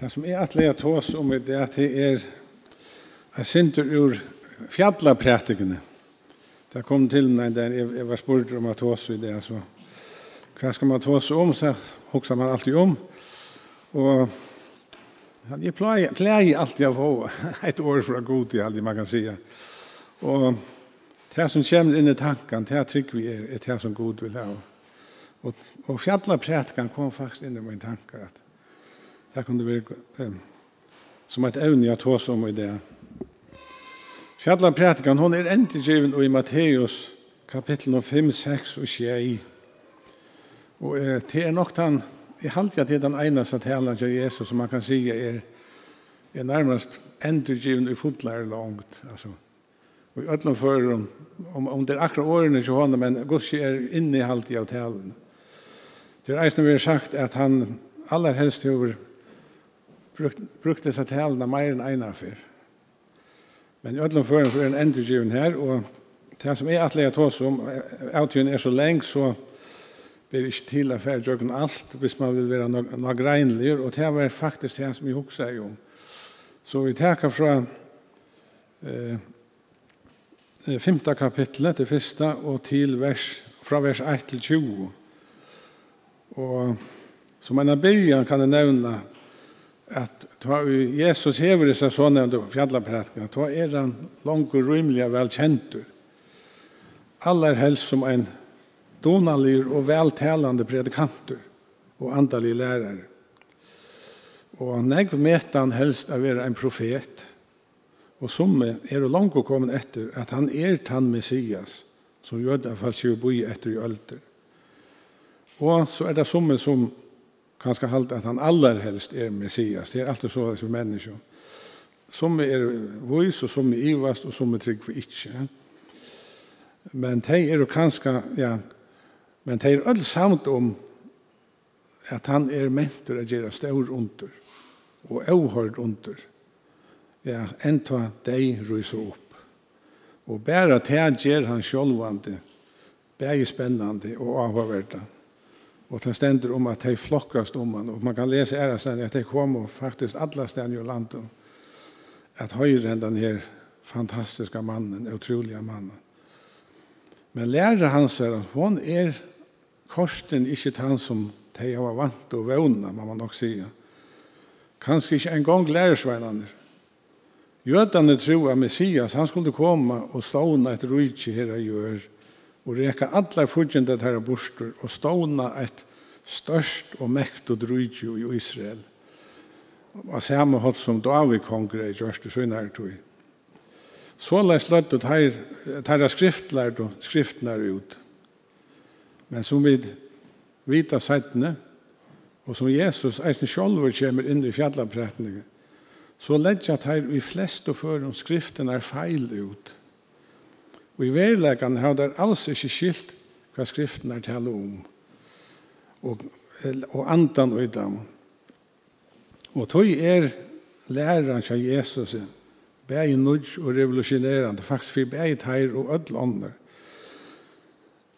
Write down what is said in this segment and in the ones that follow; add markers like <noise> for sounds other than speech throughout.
Det som er atleia tås om i det at det er en synder ur fjallapratikene. Det kom til meg der jeg var spurt om at tås i det. Så, hva skal man tås om, så hokser man alltid om. Og jeg pleier, pleier alltid å få et år fra god til alltid man kan si. Og det som kommer inn i tanken, det trygg vi er, er det som god vil ha. Og, og fjallapratikken kom faktisk inn i min tanke at Det kunde være eh, som et evne jeg tås om i det. Fjallarpratikan, hon er endegivin i Matteus kapittel 5, 6 og 6. Og eh, det er nok den, jeg halte at det er den eneste talen til Jesus som man kan si er, er nærmast endegivin i fotlærer langt. Altså, Og i öllum förum, om, om det er akkurat årene til henne, men Gudsi er inne i halte av talen. Det er eisen vi har sagt at han aller helst over brukte disse talene mer enn ene før. Men i ødelen føren så er en endregiven her, og det som er at til tås om, avtiden er så lenge, så blir det ikke til å fære jøkken alt, hvis man vil være noe greinlig, og det var faktisk det som jeg husker jo. Så vi takker fra eh, femte kapitlet til første, og til vers, fra vers 1 til 20. Og som en av byen kan jeg nevne at ta Jesus hever disse sånne fjallaprætkene, ta er han langt og rymelig velkjentur. Aller helst som en donalig og veltalende predikanter og andalig lærare. Og negv meta han helst av være en profet, og som er langt og kommet etter at han er tann Messias, som gjør det for å bo etter i ølter. Og så er det som som kan ska halt att han allra helst er Messias. Det er alltid så som människa Som er vois, och som är ivast, och som är trygg för icke Men det er ju kanske ja, men det är öll samt om att han er mentor att göra stor under, og ohörd under. Ja, enda dig ryser upp Og bära till han ger han sjølvande, bare spennende og avhørende. Og det stender om at de flokkast om han. Og man kan lese æresten at de kom og faktisk alle stedene i landet. At høyre enn den her fantastiska mannen, utrolige mannen. Men lærer han seg at hun er korsten ikke han som de har vant og vågna, må man nok si. Kanskje ikke engang lærersveinene. Jødene tror at Messias, han skulle komme og ståne et rydtje her i jord, og reka alla fudgjende tæra bostur og ståna eit størst og mekt og drujtju i Israel. Og samme hatt som David kongre i gjørste søgnare tog. Såleis løtt og tæra skriftlærd og skriftnar ut. Men som vi vita sættene, og som Jesus eisen sjolver kommer inn i fjallapretningen, så ledger tær i flest og før om skriften er feil ut. Og i verilegene har det alls ikke skilt hva skriften er til om, og, og andan og i dem. Og tog er læreren av Jesus bæg nudj og revolusjonerende, faktisk for bæg teir og ødel ånder.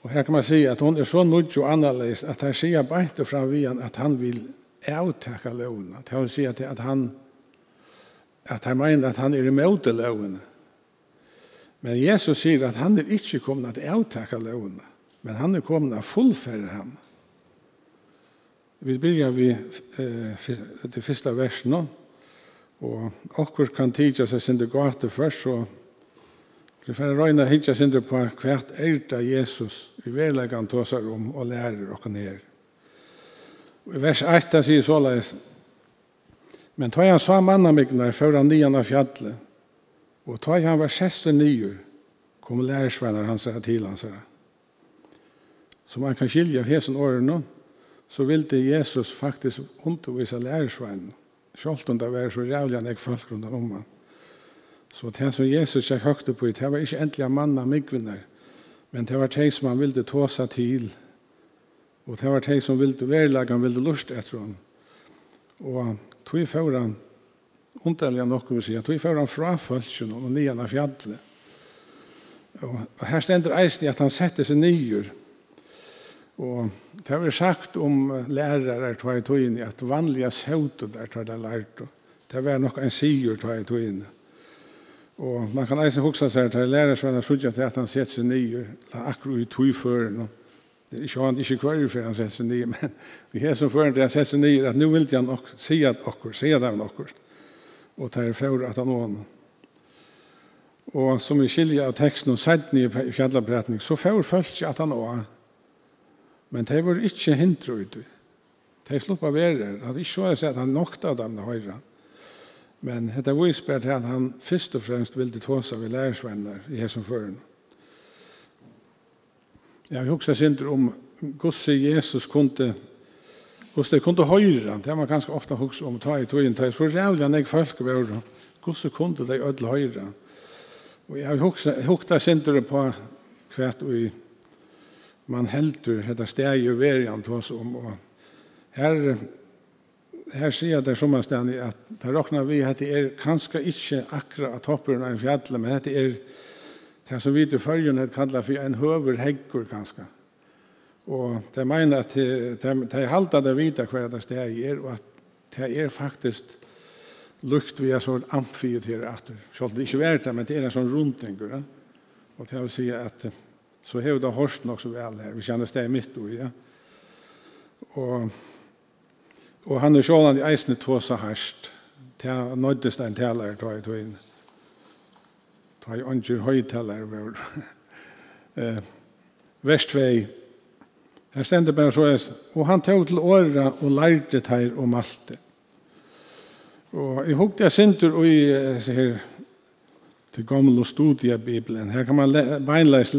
Og her kan man si at hon er så nudj og annerledes at han sier bare til vi at han vil avtakke lovene. At han sier at han at han mener at han er imot lovene. Men Jesus sier at han er ikke kommet at avtakke lovene, men han er kommet at fullføre ham. Vi begynner vi eh, det første versen nå, og akkurat kan tidsa seg sin det gata først, så vi får røyne hitja sin det på hvert erta Jesus i verleggan seg om og lærer okken ned. Og I vers 8 sier såleis, Men tar han så manna myknar, før han nian av fjallet, Og ta han var 16 nyer, kom lærersvenner hans til han her. Så man kan skilja av hesen årene, så ville Jesus faktisk undervisa lærersvenner. Sjølt om det var så jævlig han ikke folk rundt om han. Så det som Jesus ikke høgte på, det var ikke endelig mann av men det var det som han ville ta seg til. Og det var det som ville verlegge, han ville lust etter han. Og tog i foran, underliga nok vi sier, at vi får han fra følsen og nian av fjallet. Og her stender eisen i at han setter seg nyer. Og det har vi sagt om lærere tog i togene, at vanlige sautet der tar det lært. Det var nok en sier tog i togene. Og man kan eisen hoksa seg til lærere som er har suttet til at han setter seg nyer, akkurat i togføren. Det er ikke han ikke kvar for han setter seg nyer, men vi har som føren til han setter seg nyer, at nu vil han nok si at okkur, si at han okkur og tar er for at han og. Og som vi skiljer av teksten og sætten i fjallabretning, så for følt at han og. Men det var ikke hindre ut. Det slupp av verer. Det er ikke så at han nokta dem det høyre. Men det er vispert til at han først og fremst ville ta seg ved lærersvenner i hesen føren. Jeg har også sindre om hvordan Jesus kunne Hvis det kunne høyre det har man ganske ofte hukse om å ta i togjen, det er for rævlig enn jeg folk over det. Hvordan kunne det ødel høyre? Og jeg har hukst det sindere på hvert og man helter dette steg i verjan til oss om. Og her, her sier det som er stedet at det råkner vi at det er kanskje ikke akkurat at hopper av en fjall, men det er det som vi til følgen kallar for en høver heggur kanskje. Og de mener at de, de, de halda det vita hver det steg er, og at det er faktisk lukt via sånn amfiet her atter. Selv det ikke vært det, men det er en sånn rundtengur. Og det vil si at så har det horst nok så vel her. Vi kjenner steg mitt og, ja. Og, og han er sjålan i eisne tåsa herst. Det er nøddest en taler, tar jeg <laughs> tog inn. Tar jeg ikke høytaler, vår. Verstvei, Der stender bare så jeg, og han tog til åra og lærte teir om alt det. Og jeg hukte jeg synder og i så her, til gamle studie av Bibelen. Her kan man beinleis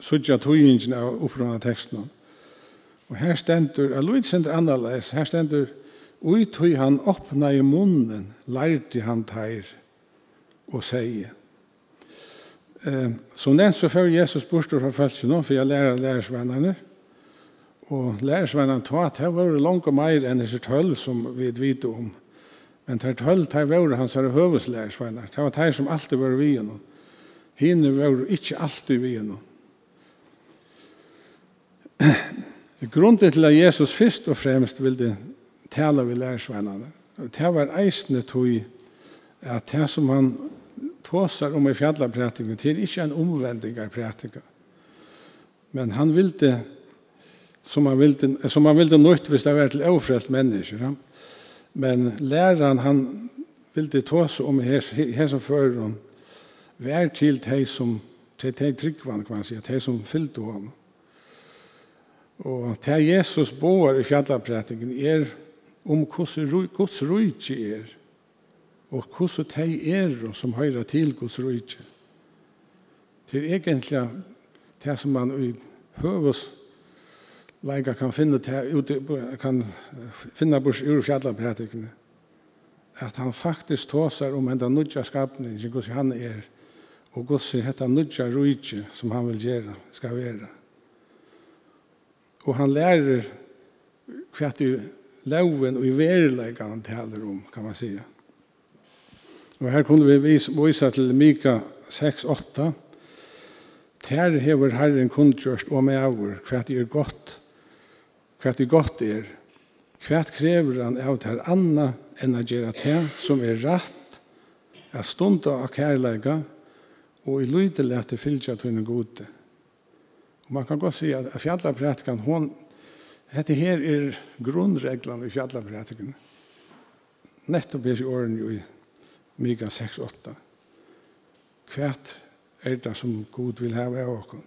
sutja tøyingen av opprørende teksten. Og her stendur, jeg lov ikke annerledes, her stendur, ui tøy han åpna i munnen, lærte han teir og sier. Eh, som den så før Jesus bortstår fra følelsen, for jeg lærer lærersvennerne, Og lærersvennen at det var langt meir enn disse tølv som vi vet om. Men det tølv, det var hans her høveslærersvenner. Det var det som alltid var vi gjennom. Hine var ikke alltid vi gjennom. Grunden til at Jesus først og fremst ville tale ved lærersvennene, det var eisende tog at det som han tåsar om i fjallarprætingen, det er ikke en omvendig av Men han ville som man ville, som man ville nytt hvis det var til overfrelst mennesker. Ja? Men læreren han ville ta seg om her, her som fører han vær til de som til de tryggvann, kan man si, de som fyllte ham. Og til Jesus bor i fjallaprætningen er om hvordan Guds rujtje er, og hvordan de er som høyrer til Guds rujtje. Det er egentlig det som man i høves leika kan finna ute kan finna bors ur fjallapratikene at han faktisk tåsar om enda nudja skapning ikke gos han er og gos hetta nudja ruitje som han vil gjera skal vera. Og han lærer hva det loven og i verilega han taler om kan man säga og her kunne vi vise til Mika 6-8 Ter hever Herren kundgjørst og med avur, hva er godt hva det godt er, hva krever han av det her anna enn å gjøre det som er rett, er stund av kærleika, og i lydelig at det fylgja til henne gode. Og man kan godt si at fjallapratikan, hon, dette her er grunnreglene i fjallapratikan. Nettopp er i årene i Mika 6-8. Hva er det som god vil ha av oss?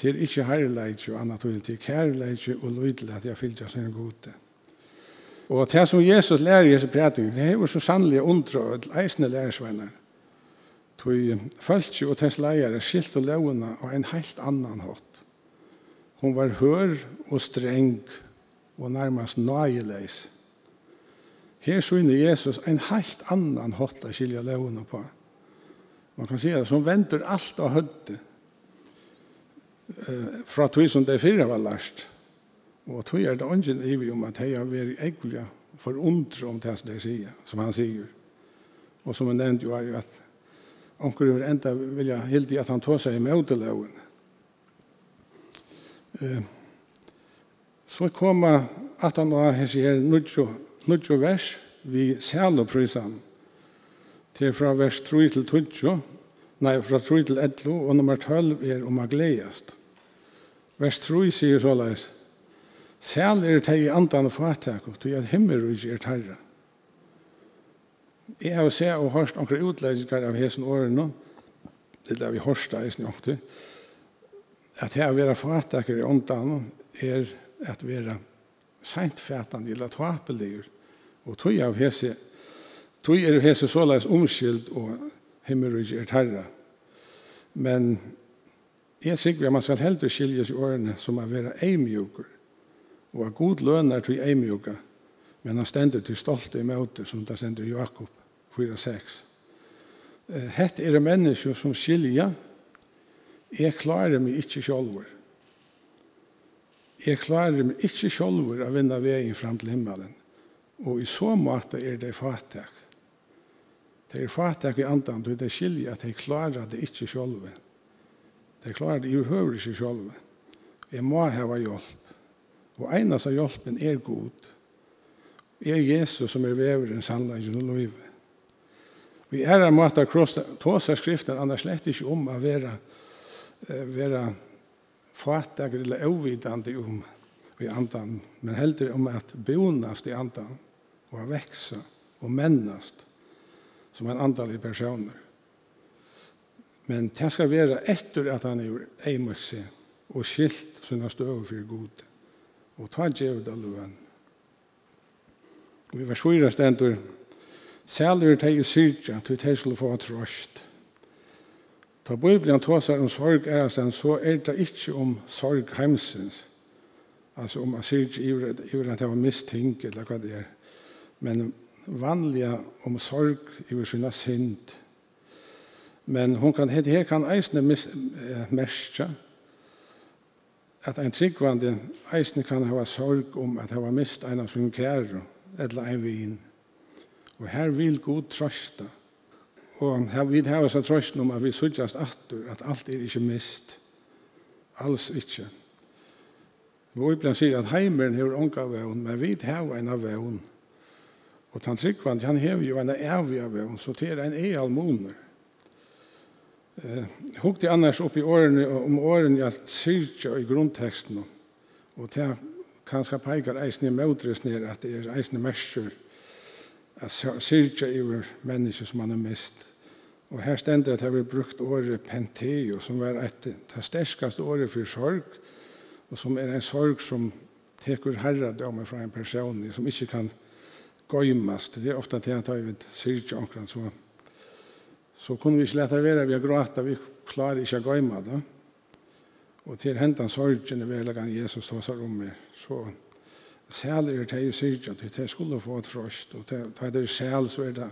til ikkje herleitje og anna tøyen, til kærleitje og løydel at jeg fylgja sin gode. Og det som Jesus lærer i Jesu præting, det er så sannelig undra og eisne lærersvenner. Tøy fölkje og tens leier skilt og launa og en helt annan hatt. Hon var hør og streng og nærmast nøyeleis. Her syner Jesus en helt annan hatt a skilja launa på. Man kan si at som venter alt av høttet fra tog som det fyrre var lærst. Og tog er det ungen i vi om at jeg har vært egentlig for ondre om det som det sier, som han sier. Og som han nevnte jo er jo at onker vil enda vilja hildi at han tog seg i møteløven. Eh, Så koma at han var hans her nødjo vers vi sæl og prysan til fra vers 3 til 20, nei, fra 3 til 11, og nummer 12 er om å gledast. Vers 3 sier så leis. Sel er det i andan og fatak, og tog at himmelrys er tarra. Jeg har sett og hørt noen utleggingar av hesen årene, det er vi hørst det i snakket, at her vera fatak i andan er at være sent fætande eller tapeligur, og tog av hese, tog er hese såleis omskild og himmelrys er tarra. Men Jeg sikker at man skal heldur skilje i årene som er være eimjuker, og at god lønner til eimjuka, men han stender til stolte i møte, som det stender Jakob 4-6. Hett er det mennesker som skilja, jeg klarer meg ikke sjolver. Jeg klarer meg ikke sjolver å vinne veien fram til himmelen, og i så måte er det fattak. Det er fattak i andan, og det skilje at jeg klarer det ikke sjolver. Det klarer det i høyre ikke selv. Jeg må ha hjelp. Og en av hjelpen er god. Er Jesus som er vever en sannleggen og løyve. Vi er en måte kross tåsa skriften, annars slett ikke om å være, være fattig eller avvidande om i andan, men heller om at bonast i andan og å vekse og mennast som en andalig personer. Men det skal være etter at han er eimøkse og skilt som han står for god. Og ta djevet av løven. Vi var svære stendur. Sælur teg i syrja, tog teg skulle få trøst. Ta Bibelen tåsar om sorg er sen, så er det ikkje om sorg heimsins. Altså om asyrja iver at det var misting, eller hva det er. Men vanliga om sorg iver sinna synd. Men hon kan hette her kan eisne merska at ein tryggvande eisne kan hava sorg om at hava mist ein av sin kære eller ein vin. Og her vil god trøsta. Og her vil hava seg trøsten om at vi suttjast atur, at alt er ikkje mist. Alls ikkje. Våblen sier at heimeren hever onga vevn, men vi hava en av vevn. Og tann tryggvande, han hevur jo en av vevn, så til en e almoner. Eh, hukte annars upp i årene om åren i alt syrkja i grunnteksten og det kanskje peikar eisne i møtres ned at det er eisne mersker at syrkja i vår menneske som han har mist. Og her stender at jeg vil brukt året penteo som var et det sterskaste året for sorg og som er en sorg som tekur herradømme fra en person som ikke kan gøymast det er ofta til at jeg vil syrkja omkring så så kunne vi ikke lete være vi har gråta, vi klarer ikke å gøyma det. Og til hendan sorgen vi hele gang Jesus tar seg om meg, så sæler er det i syrja, at jeg skulle få trøst, og til det er sæl så er det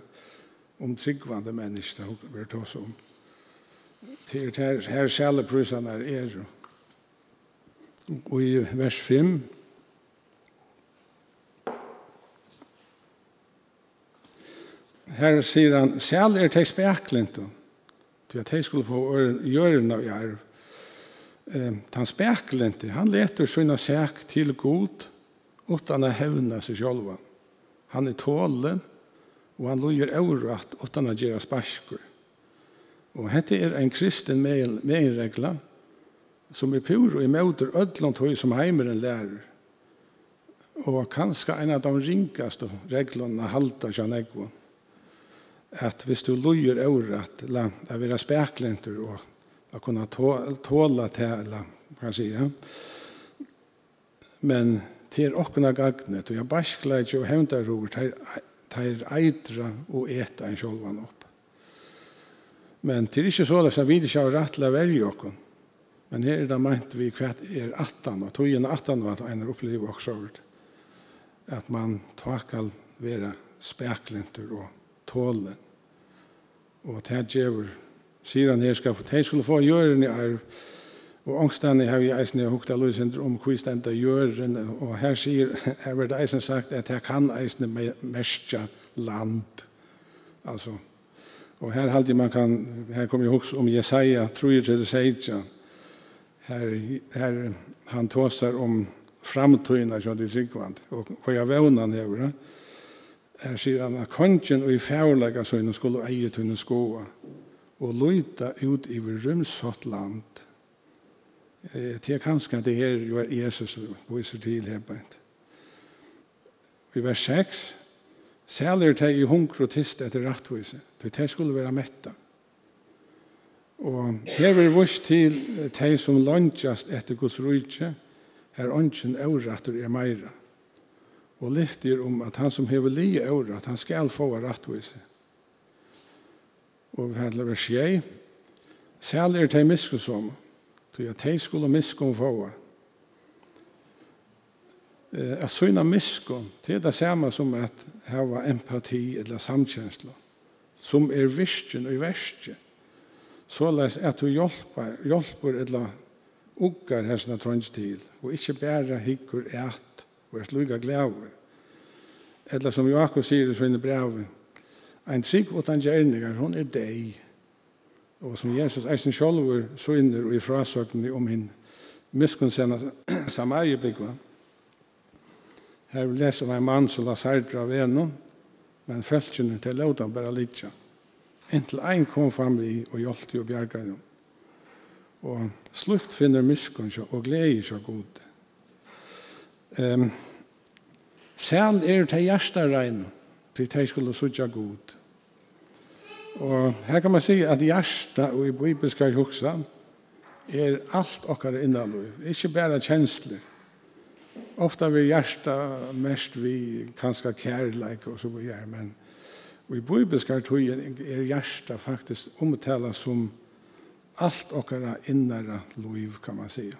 om tryggvande mennesker det vi tar seg om. Til her, her sæleprysene er er. Og i vers 5, her sier han, «Sjæl er teg speklent, til at teg skulle få gjøren av jarv. Um, han speklent, han leter sånne sæk til god, utan å hevne seg sjálva. Han er tålen, og han lojer øvrat utan å gjøre sparskur. Og dette er en kristen meginregla, som er pur og imøter ødlån tog som heimeren lærer. Og kanskje en av de ringaste reglene halta kjannegvån at hvis du lojer over la det være speklenter og å kunne tåle til eller kan si ja. men til er åkna gagnet og jeg baskla ikke og hevndar over til eitra og eta en sjolvan opp men til ikke så det som vi ikke har rett til å velge åkken men her er det meint vi hva er 18 og tog inn 18 var at en opplever også at man takal være speklenter og tålen. Og at her djever, sier han her, skal få, de skulle få gjøren i arv, og ångstene har vi eisen i hukta løsender om hvor stenda gjøren, og her sier, <laughs> her var det eisen sagt at her kan eisen mestja land. Altså, og her halde man kan, her kommer jeg huks om Jesaja, tror jeg til det sier, her, her han tåsar om framtøyna, som det er sikkvand, og hva jeg vevna han hever, ja, er sier han at kongen og i fjærlega søgne skulle eie tunne skoa og løyta ut i rymsått land. Eh, Det er kanskje det her jo er Jesus viser til hebbeint. I vers 6 Sæler teg i hunkro tist etter rattvise, til teg skulle være metta. Og her vil vurs til teg som landjast etter Guds rujtje, her ånden avratter er meira og lyfter om at han som hever li året, at han skal få rattvise. Og vi handler vers 6. Sæl er til miskusom, til at de skulle miskum få. At syna miskum, det er det samme som at hava empati eller samkjensla, som er virkjen og verskjen. Såleis at du hjelper, hjelper eller uggar hessna trønns til, og ikkje bæra hikkur et og er sluga glæver. Eller som Jakob sier i sinne brev, ein trygg og den gjerninger, hun er deg. Og som Jesus eisen sjolver så inner og i frasøkene om hinn miskunnsena. <clears throat> Her vil lese om en mann som la særdra av enen, men følgjene til lautan bare litja. Inntil ein kom fram i og hjalp og bjerga Og slukt finner miskun og gleder seg gode. Um, Sel er til hjertarein, til de skulle sutja god. Og her kan man si at hjerta og i bibelska hugsa er alt okkar innanløy, ikke bare kjensler. Ofta vi hjerta mest vi kanske kærleik og så vidare, men og i bibelska tøyen er hjärsta faktisk omtala som och okkara innara liv, kan man säga.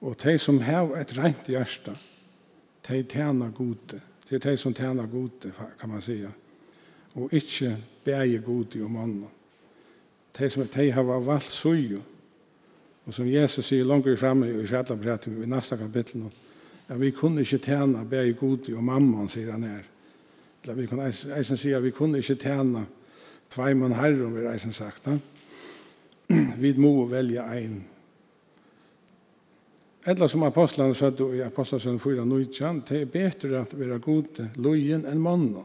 Og de som har et rent hjerte, de tjener gode. Det er de som tjener gode, kan man si. Og ikke bäge gode om andre. De som de har valgt søye. Og som Jesus sier langt fremme i fjallet i neste kapittel, at vi kunne ikke tjene bæger gode om mamma, sier han her. Eller vi kunne eisen si at vi kunne ikke tjene tveimann herre, om vi eisen sagt. Vi må velge en Eller som apostlene sa i apostlene 4, 19, det är bättre att vara god lojen enn mannen.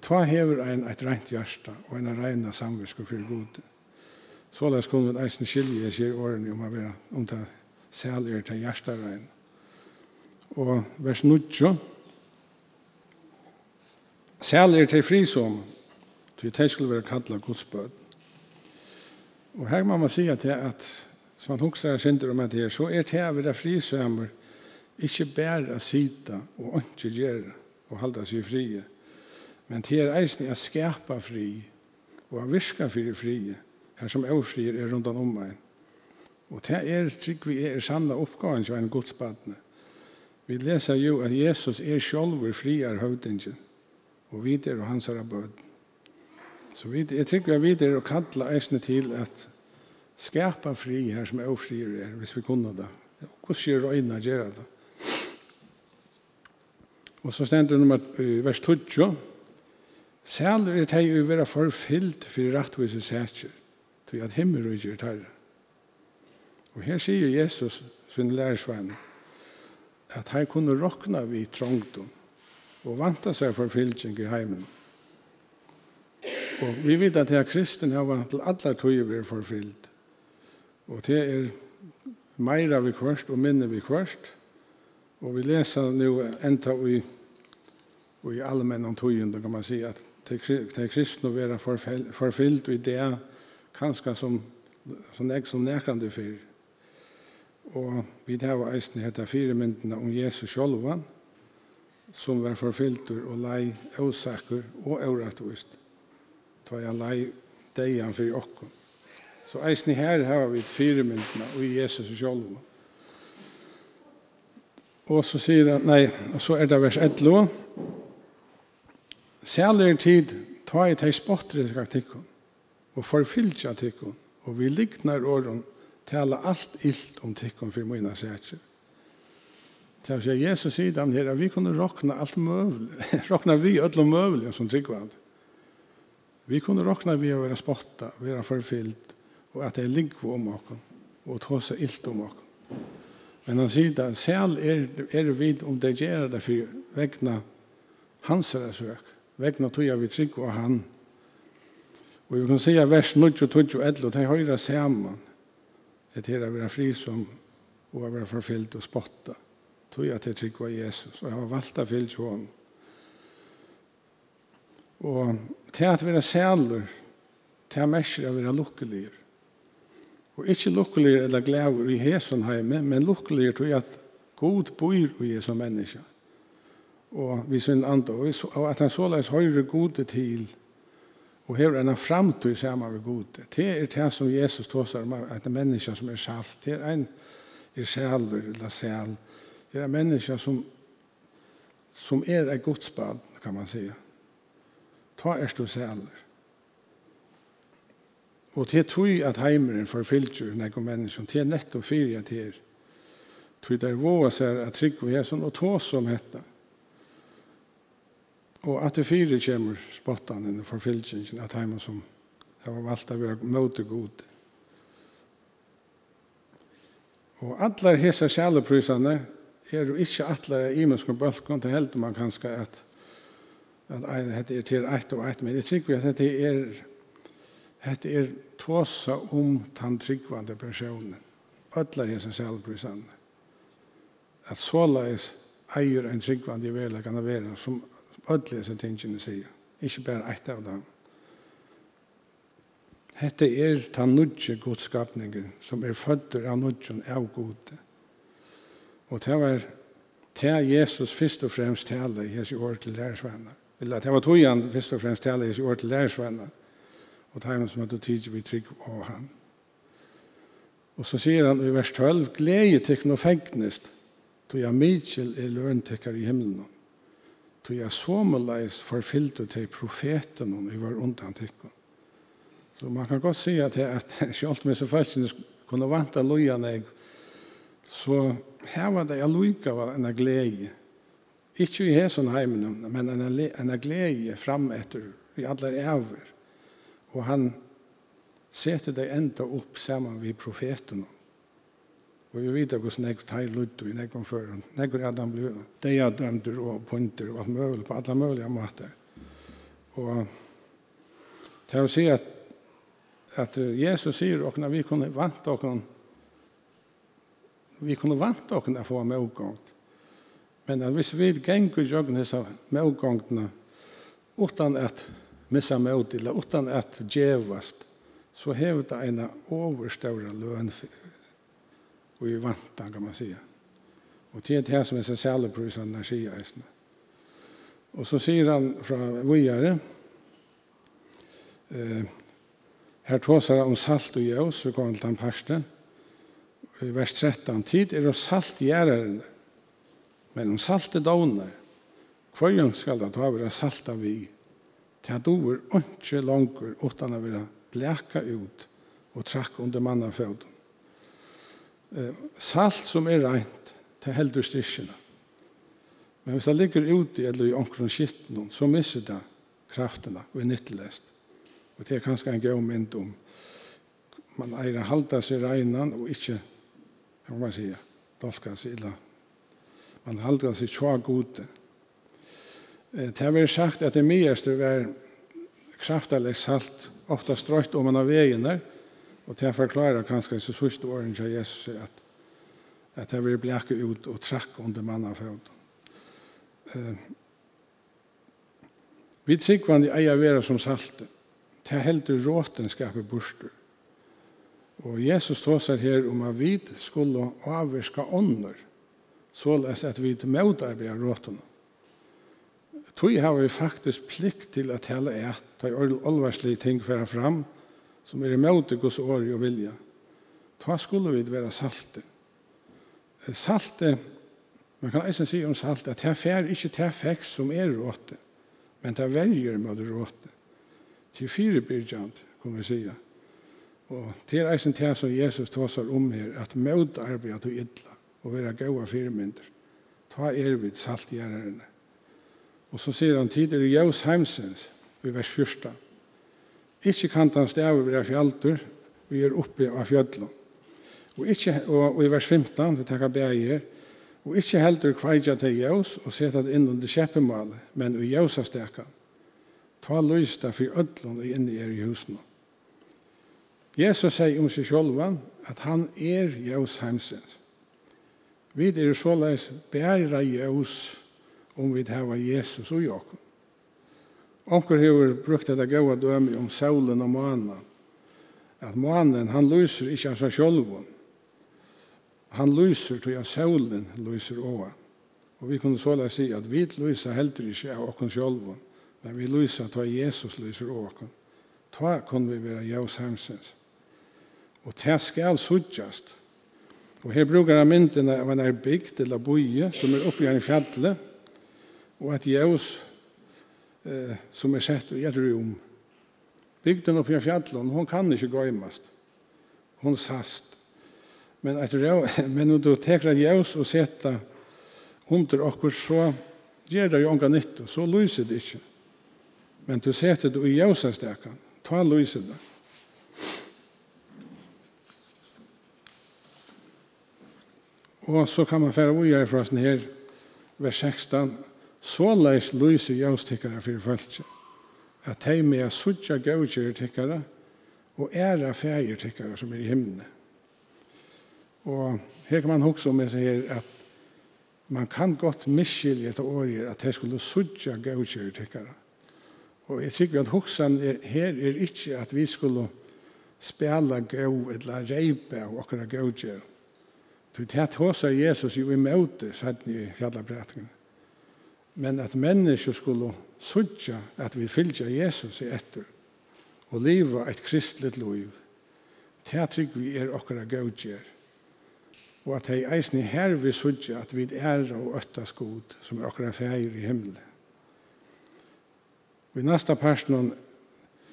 Tva hever en et rent hjärsta og en reina samvisk for god. Så la oss kunne eisen skilje sier årene om å være om det sel til hjärsta rein. Og vers 9 Sel til frisom til det skulle være kallet godsbød. Og her må man si at det at Så man hugsar synder om at det er, så er det av det frisømmer ikke bare sita og ikke gjøre og halda seg frie, men det er eisen å skapa fri og at virka fyrir frie, her som ofrier er rundt om meg. Og det er trygg vi er sanna oppgaven som en godspadne. Vi leser jo at Jesus er sjolver friar høvdingen, og vi er og hans er bød. Så vi er trygg vi er og kalla eisne til at skapa fri her som er ofrier er, hvis vi kunne det. Og hvordan skjer øynene gjøre det? Og så stender det nummer vers 20. Sæler er teg å være forfyllt for rettvise sætjer, til at himmel og gjør tørre. Og her sier Jesus, sin lærersvenn, at han kunne råkna vi trångdom og vanta seg forfylltjeng i heimen. Og vi vet at her kristen har vant til alle tøyer vi er forfyllt Og det er meira vi kvørst og minne vi kvørst. Og vi leser nu enda i, i allmenn om tøyen, kan man si at det er kristne å være forfyllt i det kanskje som, som jeg som nærkende fyr. Og vi tar eisen hette fire myndene om Jesus sjolvan, som var forfylltur og lei åsaker og årettvist. Ta jeg lei deian for okken. Så eisen her har vi firemyndene og i Jesus selv. Og så sier han, nei, og så er det vers 11. Særlig tid ta i teg spotter i og forfylgja tikkun og vi liknar åren tala alt illt om tikkun for mina sætjer. Til å si, Jesus sier dem her, vi kunne råkna alt møvlig, <laughs> råkna vi ödlo møvlig som tryggvand. Vi kunne råkna vi å være spotta, være forfyllt, og at det er ligger om oss og ta tåse illt om oss. Men han sier det, selv er, er vi om det gjør det for vegna hans søk, vegna tog jeg vi trygg og han. Og vi kan si vers 9, 12 og 11, og det er høyre sammen, det er å være fri som, og å være forfyllt og spotta. Tog jeg til trygg og Jesus, og jeg har valgt å fylle til ham. Og til at vi er sæler, til at merker jeg være lukkeligere. Og ikke lukkelig eller glæver i hesen hjemme, men lukkelig tror jeg at god bor i som menneske. Og vi synes andre, og at han såleis høyre gode til og hever en framtid sammen med gode. Det er det som Jesus tåser om, at en menneske som er salt, det er en er sjæler eller sjæl. Det er en som, som er et godsbad, kan man sige. Ta er du sjæler. Og til tog at heimeren forfylter noen mennesker. til nettopp fyrir at det er. Det er våre seg at trygg og jæsen og tås som dette. Og at det fyrir kommer spottene for forfyltingen at heimeren som har valgt å være møte god. Og alle hese sjæleprysene er jo ikke alle imenske bølgene til helder man kanskje at at det er til ett og ett, men jeg tror at det er Hette er tåsa om den tryggvande personen. Ötla er som selvbrysanne. At såleis eier en tryggvande i verla kan være som ötlar som tingene sier. Ikke bare eit av dem. Hette er den nudje godskapningen som er fødder av nudjen av gode. Og det var til Jesus først og fremst tale i hans år til lærersvenner. Eller det var tog han først og fremst tale i hans år til lærersvenner og det er som at du tidser vi trygg av han. Og så sier han i vers 12, Gleie til noe fengnest, tog jeg mykjel er løntekker i himmelen. Tog jeg sommerleis forfyllte til profeten i var undantekken. Så man kan godt si at, at selv om jeg så faktisk kunne vanta lojene jeg, så her var det jeg lojka var en glede. Ikke i hesen heimen, men en, en glede fram etter i alle æver. Og han setter det enda opp sammen med profeten. Og vi vet hvordan jeg tar lutt og jeg kom før. Jeg kom at han blir det jeg dømter og punter og alt mulig på alle mulige måter. Og til å si at, at Jesus sier og når vi kunne vant og vi kunne vant og kunne få med oppgångt. Men hvis vi ganger jøgnes av med oppgångtene utan at missa mot eller utan att gevast så hever det en overståra løn og i vantan kan man säga. Og det er det som er så særlig på sånn energi. Og så sier han fra vujere, eh, her tåsar om salt og jøs, vi kommer til den parste, i vers 13, tid er det salt gjæreren, men om salt er dåner, kvarjøn skal det ta over salt av vi, Det dover ikke langer utan å være bleka ut og trakk under mannafjøden. Salt som er rent, det heldur styrkjene. Men hvis det ligger ute eller i omkring skitten, så misser det kraftene og er nyttelest. Og det er kanskje en gøy mynd om man eier halda seg regnan og ikke, hva man sier, dolka seg illa. Man halda seg tja gode. Det har vært sagt at det meste var kraftaleg salt, ofta strøyt om man av vegene, og det forklarer kanskje så sørste åren til Jesus at, at det var blekke ut og trakk under mannafød. Uh, vi tryggvann i eier vera som salte, til heldur råten skaper borster. Og Jesus tåsar her om at vi skulle avvirka ånder, såleis at vi møtarbeid råtene. Tui har vi faktisk plikt til at hele et, ta i olvarslige ting færa fram, som er i møte gos åri og vilja. Ta skulle vi være salte. Salte, man kan eisen si om salte, at det fær ikke det fekk som er råte, men det verger med råte. Til fire byrjant, kan vi sige. Og det er eisen til som Jesus tåsar om her, at møtarbeid og idla, og være gode firmynder. Ta er vid saltgjærerne. Og så sier han tid er i Jaus heimsens, i vers 1. Ikke kan han stave ved fjaldur, vi er oppe av fjallet. Og, ikke, og, og i vers 15, vi takker bæg her, og ikke heldur kveidja til jævs og seta det inn under kjeppemålet, men i Jausa steka. Ta løysta for ødlån og inni er i husene. Jesus sier om seg sjolvan at han er jævs heimsens. Vi er såleis bæra jævs heimsens om vi hava Jesus og Jakob. Onkur hefur brukt þetta góa dømi om saulen og manan. At mannen, han lyser ikkje av seg sjolvun. Han lyser til at saulen lyser ovan. Og vi kunne såla si at vi lyser heldur ikkje av okkon sjolvun, men vi lyser til at Jesus lyser ovan. Ta kunne vi vera jaus hemsens. Og ta skal suttjast. Og her brukar han myndina av en er bygd eller boie som er oppe i fjallet, og et jævs eh, som er sett i et rum. Bygden oppi en fjallet, hon kan ikke gøymast. Hon sast. Men, et <laughs> men når du teker et jævs og seta under okkur, så gjør det jo unga nytt, så lyser det ikke. Men du setter det i jævsastekan. Ta lyser det. Og så kan man fære ui herfra sånn her, vers 16, Så leis lyser jøstikkere for følelse, at de med a suttje gøyere tikkere og ære fæger tikkere som er i himmelen. Og her kan man huske om jeg sier at man kan godt miskylje etter året at de skulle suttje gøyere tikkere. Og jeg tykker at huksan er, her er ikke at vi skulle spela gau eller reipa og okkara gau gau. Det er Jesus jo i møte, satt ni i fjallabrætningen men at mennesker skulle sudja at vi fylgja Jesus i etter og leva et kristligt liv. Det trygg vi er okkara gaudjer. Og at hei eisni her vi sudja at vi er og øttas god som er okkara feir i himmelen. Og i nasta personen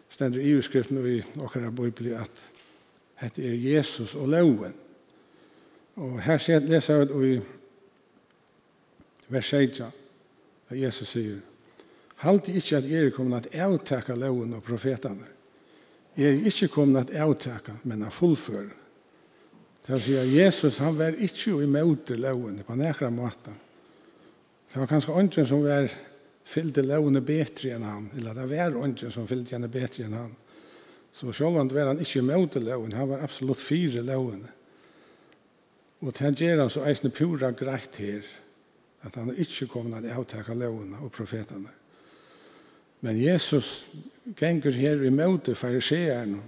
stender i utskriften i okkara bibli at hette er Jesus og loven. Og her leser vi i vers 16 Og Jesus sier, Halt ikke at jeg er kommet at avtaka loven og profetene. Jeg er ikke kommet at avtaka, men at fullføre. Det sier at Jesus, han var ikke møte loven på nekra måte. Det var kanskje ånden som var fyllte lovene betre enn han, eller det var ånden som fyllte henne betre enn han. Så selv om var han ikke møte loven, han var absolutt fire lovene. Og det gjør han så eisne pura greit her at han ikke kom til å avtake lovene og profetene. Men Jesus ganger her i møte fariseerne,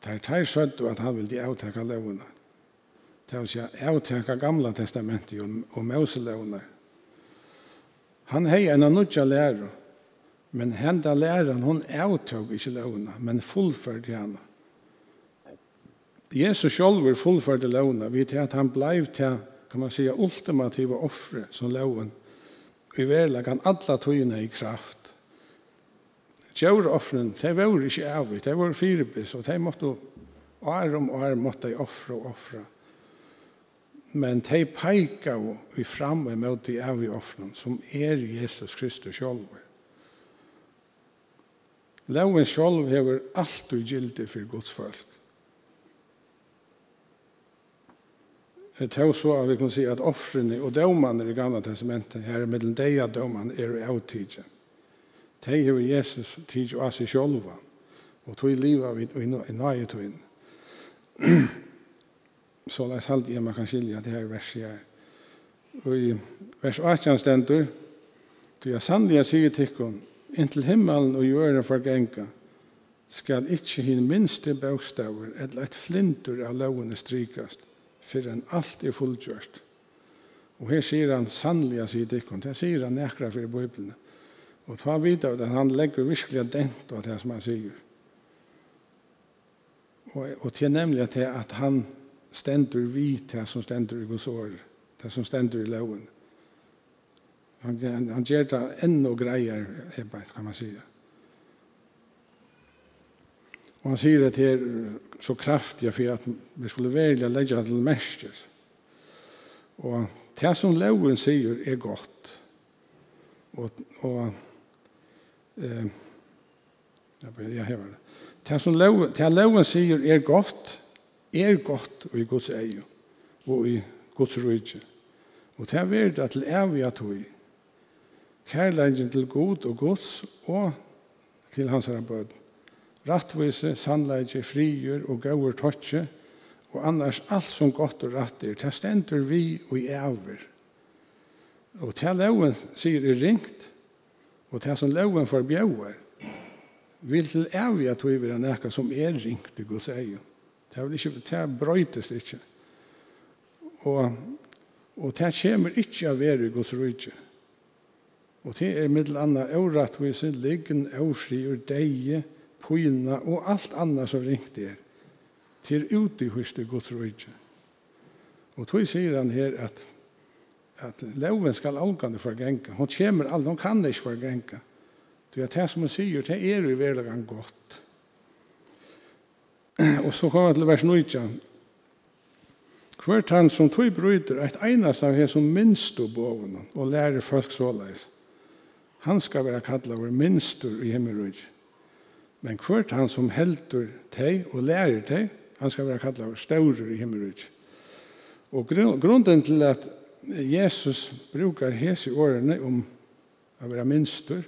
der tar søtt at han vil avtake lovene. Det vil å si avtake gamla testamentet og møselovene. Han har en av nødja lærer, men henda læreren, hun avtog ikke lovene, men fullførte henne. Jesus sjolver fullførde lovna vi til at han blei til kan man säga, ultimativa offre som loven i verlagan alla tøyene i kraft. Tjaur offren, de var ikke avvitt, de var firebis, og de måtte år om år måtte i offre og offre. Men de peika jo i og mot de avvitt offren, som er Jesus Kristus sjolv. Loven sjolv hever alltid gildi for Guds folk. Det er så at vi kan si at offrene og dømene i gamle testamentet her mellom deg og <clears throat> dømene er avtidsen. De har Jesus tid av seg selv og tog livet vidt og i nøye tog inn. Så det er salt i man kan skilja det her verset her. Og i vers 18 stendur Du er sannlig jeg sier tikkum inntil himmelen og jøren forgenga skal ikkje hin minste bøkstaver eller et flintur av lovene strykast för en alt er fullgjørst. Og her sier han sannliga, sier Dikkon, det sier han nekra fyrir Bibelen. Og ta vidar at han legger virkelig dent på det som han sier. Og, og til nemlig at, at han stendur vi til som stendur i Guds år, til som stendur i loven. Han, han, han gjør det enda greier, kan man sige. Og han sier at det er så kraftig for at vi skulle velge å legge til mennesker. Og det som loven sier er godt. Og, og eh, jeg hever det. Det som loven, det loven sier er godt, er godt og i Guds eie og i Guds rydde. Og det er verdt at til evig at vi kærleggen til Gud og Guds og til hans herre bøden rattvise, sannleidje, frier og gauur totje, og annars alt som godt og rett er, stendur vi og i æver. Og til loven sier er ringt, og til som loven forbjøver, vil til ævi at vi vil nekka som er ringt, du god sier. Det vil ikke, det brøytes ikke. Og, og det kommer ikke av være gods rydtje. Og det er middel anna avrattvise, liggen, avfri og deie, pyna og alt annað som ringt er, til ute i det Guds røyke. Og tog sier han her at, at loven skal avgande forgenka. Hon kommer aldri, hon kan ikke forgenka. Det er det som hun sier, det er jo verdagen godt. Og så kommer vi til vers 19. Hvert han som tog bryter, et enast av hans som minst og boven, og lærer folk såleis. Han skal være kallet vår minstur i himmelrøyke. Men kvart han som heldur teg og lærer teg, han skal være kallet staurer i himmelrut. Og grunden til at Jesus brukar hese årene om å være minster,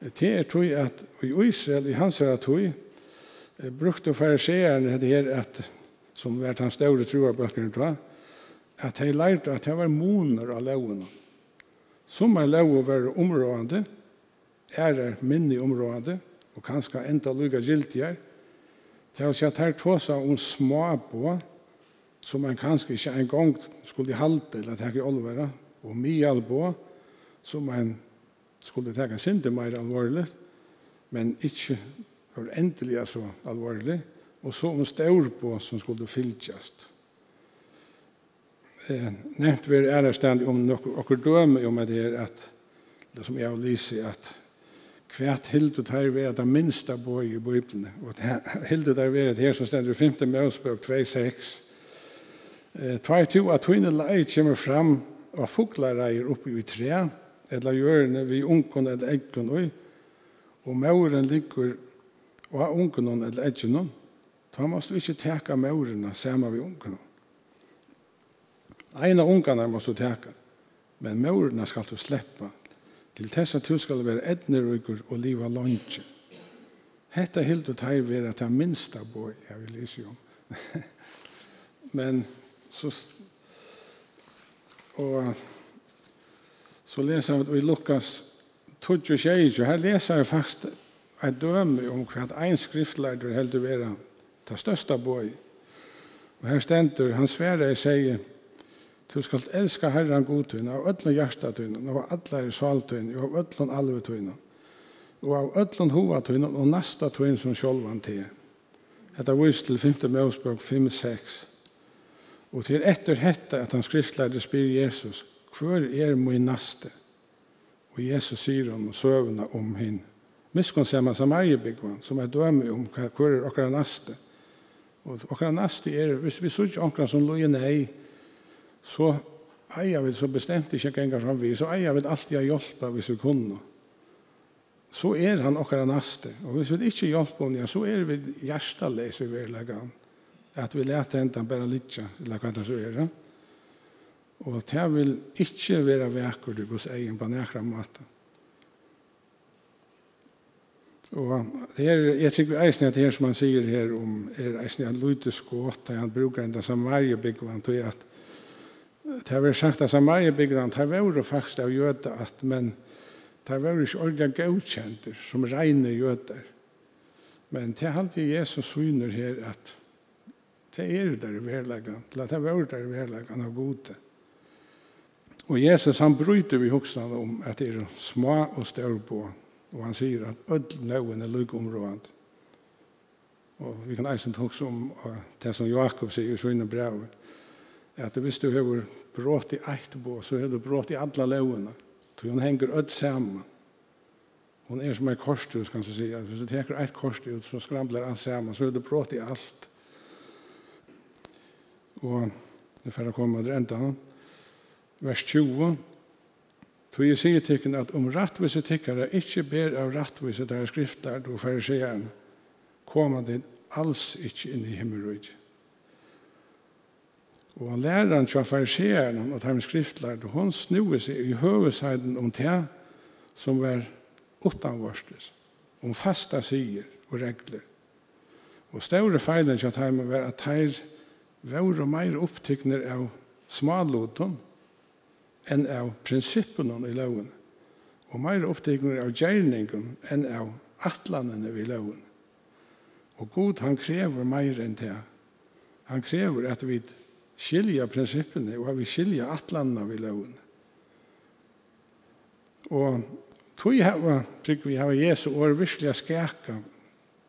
det er tog at i Israel, i hans høyre tog, brukte fariseerne det her at, som vært hans staurer troer bøkene tog, at de lærte at det var moner av lovene. Som er lov å være områdende, er minne områdende, og kanskje enda lukka giltigar, til å si at her tåsa om småbå, som man kanskje ikke en gang skulle halte eller tenke olvera, og mye albå, som man skulle tenke sinde mer alvorlig, men ikke for endelig så alvorlig, og så om stårbå som skulle fylltjast. Eh, nevnt vi er ærestandi om noen døme om det er at, det som jeg har lyst at Kvært hildu tær vera ta minsta boi i Bibelen. Og hildu tær vera her som stendur 5. Mosebok 2:6. Eh tvær to at tvinna leit kemur fram og fuglar er oppe i tre, eller hjørne vi unkon eller eggon og Og mauren liggur og unkon eller og Ta måst vi taka teka sama vi unkon. Eina ungarna måst du teka, men maurena skal du sleppa Til tess at du skal være etnerøyker og liva lunge. Hetta helt og teir vera ta minsta boi, jeg vil lese om. <laughs> Men så og så leser vi i Lukas 22, her leser vi faktisk et døme om hva ein skriftleider heldur vera ta størsta boi. Og her stendur, han sverre jeg sier, Du skal elska Herren god tøyne av öllun hjarta tøyne, av allar er sal tøyne, av öllun alve tøyne, og av öllun hova tøyne, og nasta tøyne som sjolvan til. Hetta vist til 5. Mosebok 5-6. Og til etter hetta at han skriftlærde spyr Jesus, hver er min naste? Og Jesus sier om søvna om hinn. Miskunnsamma Samariebygvan, som er døme om hver er okra naste. Og okra naste er, hvis vi sier okra som loje nei, så eier vi så bestemt ikke ganger som vi, så eier vi alltid å hjelpe hvis vi kunne. Så er han okkar naste. Og hvis vi ikke hjelper henne, så er vi hjertelese i verleggen. At vi leter henne bare litt, eller hva det så er. Og det vil ikke være vekker du hos egen på nærkere måte. Og det er, jeg tror vi eisen at det her som han sier her om, er eisen at Lute skått, han bruker enda som varje byggvann, og at Det har vært sagt at Samariebyggerne, det var jo faktisk av jøde, at, men det var jo ikke ordentlig godkjenter som regner jøder. Men det er alltid Jesus syner her at det er der i verleggen, til at det var der i verleggen av gode. Og Jesus han bryter vi hoksene om at det er små og større på, og han sier at ødel nøven er lykke området. Og vi kan eisen hokse om det som Jakob sier i sønne brevet, at hvis du har brått i eit bo, så har du brått i alla lovene. For hun henger ødt sammen. Hun er som en korshus, kan du si. Hvis du teker eit kors så skrambler alt sammen, så har du brått i alt. Og det får komme til enda. Vers 20. Så jeg sier tikkene at om rattvise tikkere ikke ber av rattvise der skrifter, då fariseeren, kommer det alls ikke inn i himmelrøyde. Og han læreren til fariseren og til skriftlærd, og hun snur seg i høvesiden om det som var utanvarsles, om fasta sier og regler. Og større feilen til dem var at her var og mer opptykner av smalåten enn av prinsippene i loven, og mer opptykner av gjerningen enn av atlanene i loven. Og god han krever mer enn det. Han krever at vi skilja prinsippene, og vi skilja atlanna vi loven. Og tog hava, trygg vi hava Jesu år virkelig skæka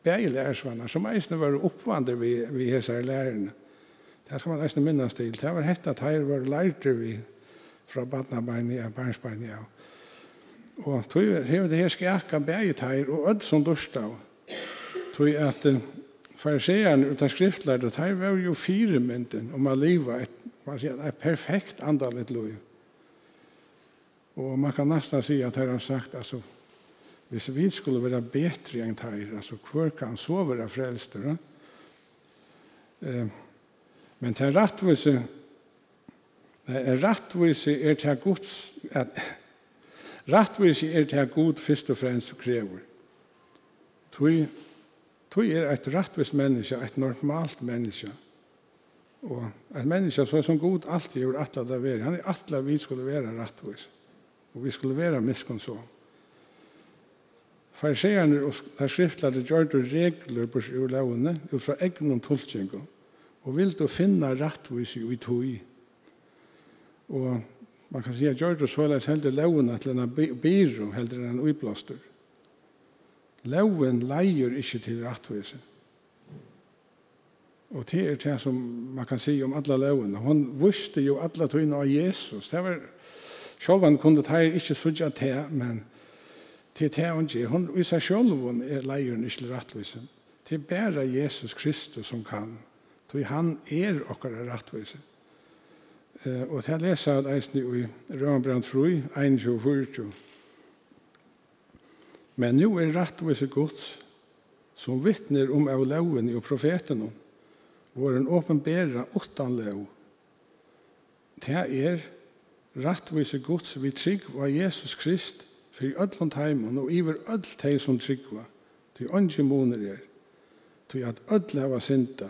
begge lærersvanna, som eisne var oppvandre vi, vi hesar lærerne. Det skal man eisne minnas til. Det var hett at her var lærter vi fra badnabeini og barnsbeini av. Og tog hava det her skæka begge teir og ödd som durstav. Tog at fariseerne utan skriftlærd, og de var jo firemynden om å leve et, man sier, et perfekt andalet liv. Og man kan nesten si at her har sagt, altså, hvis vi skulle være bedre enn de, altså, hvor kan så være frelster? Eh, men til rettvise, nei, rettvise er til Guds, at, rettvise er til Gud først og fremst krever. Tui Tog er et rettvis menneske, et normalt menneske. Og et menneske som er som god alltid gjør atla det være. Han er atla vi skulle være rettvis. Og vi skulle være så. Fariseerne og der skriftlade gjør du regler på ur lovene ut fra egnen og tulltjengu. Og vil du finne rettvis i tog. Og man kan si at gjør du så helst heller lovene til en byrå heldur enn uiblåster. Loven leier ikke til rettvise. Og det er det som man kan si om alle loven. Hun visste jo alle togene av Jesus. Det var, selv om kunne ta ikke sudja til, men til det hun gjør. Hun viser seg selv er leieren ikke til rettvise. Det er bare Jesus Kristus som kan. Så han er okkar rettvise. Og til jeg leser at eisen i Rønbrand Frøy, 21-24, Men nu er rettvise Guds som vittner om av loven og profeten vår en åpenbæra åttan lov. Det er rattvise Guds vi trygg av Jesus Krist for ødland heimen og iver ødl teg som trygg var til ønske måneder er til at ødl hava synda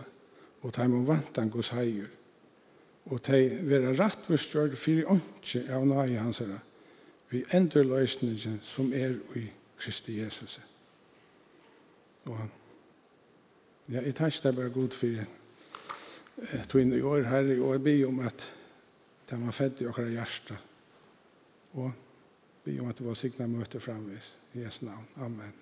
og teg må vantan gos heier og teg vera rettvistgjørd for ønske av nai hans herra vi endur løsningen som er i Kristi Jesus. Og ja, jeg tar ikke det bare god for jeg tog inn i år her, og jeg blir om at det var fedd i akkurat hjerte. Og vi om at det var sikna møte framvis. I Jesu navn. Amen.